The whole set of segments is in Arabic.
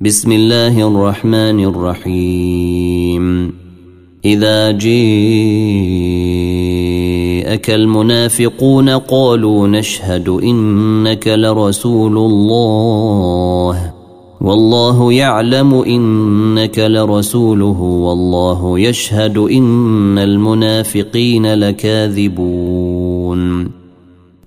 بسم الله الرحمن الرحيم. إذا جيءك المنافقون قالوا نشهد إنك لرسول الله. والله يعلم إنك لرسوله. والله يشهد إن المنافقين لكاذبون.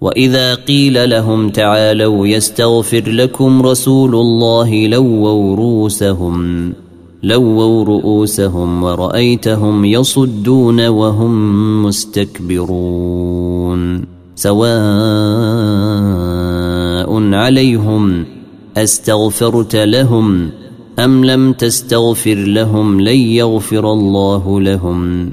وإذا قيل لهم تعالوا يستغفر لكم رسول الله لووا رؤوسهم لووا رؤوسهم ورأيتهم يصدون وهم مستكبرون سواء عليهم أستغفرت لهم أم لم تستغفر لهم لن يغفر الله لهم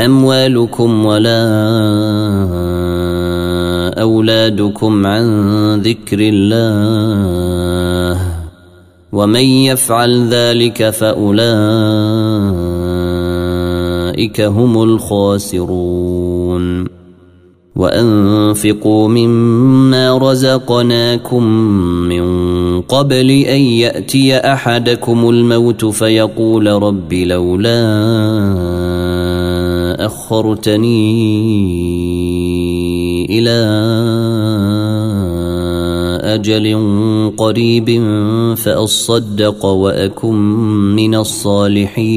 أموالكم ولا أولادكم عن ذكر الله ومن يفعل ذلك فأولئك هم الخاسرون. وأنفقوا مما رزقناكم من قبل أن يأتي أحدكم الموت فيقول رب لولا اخرتني إلى أجل قريب فأصدق وأكن من الصالحين.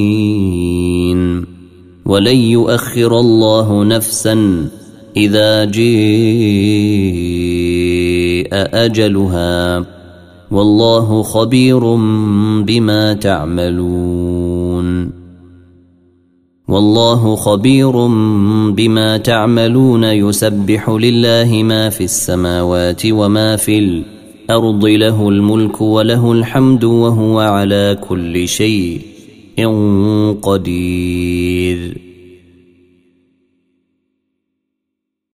ولن يؤخر الله نفسا إذا جيء أجلها. والله خبير بما تعملون. والله خبير بما تعملون يسبح لله ما في السماوات وما في الأرض له الملك وله الحمد وهو على كل شيء قدير.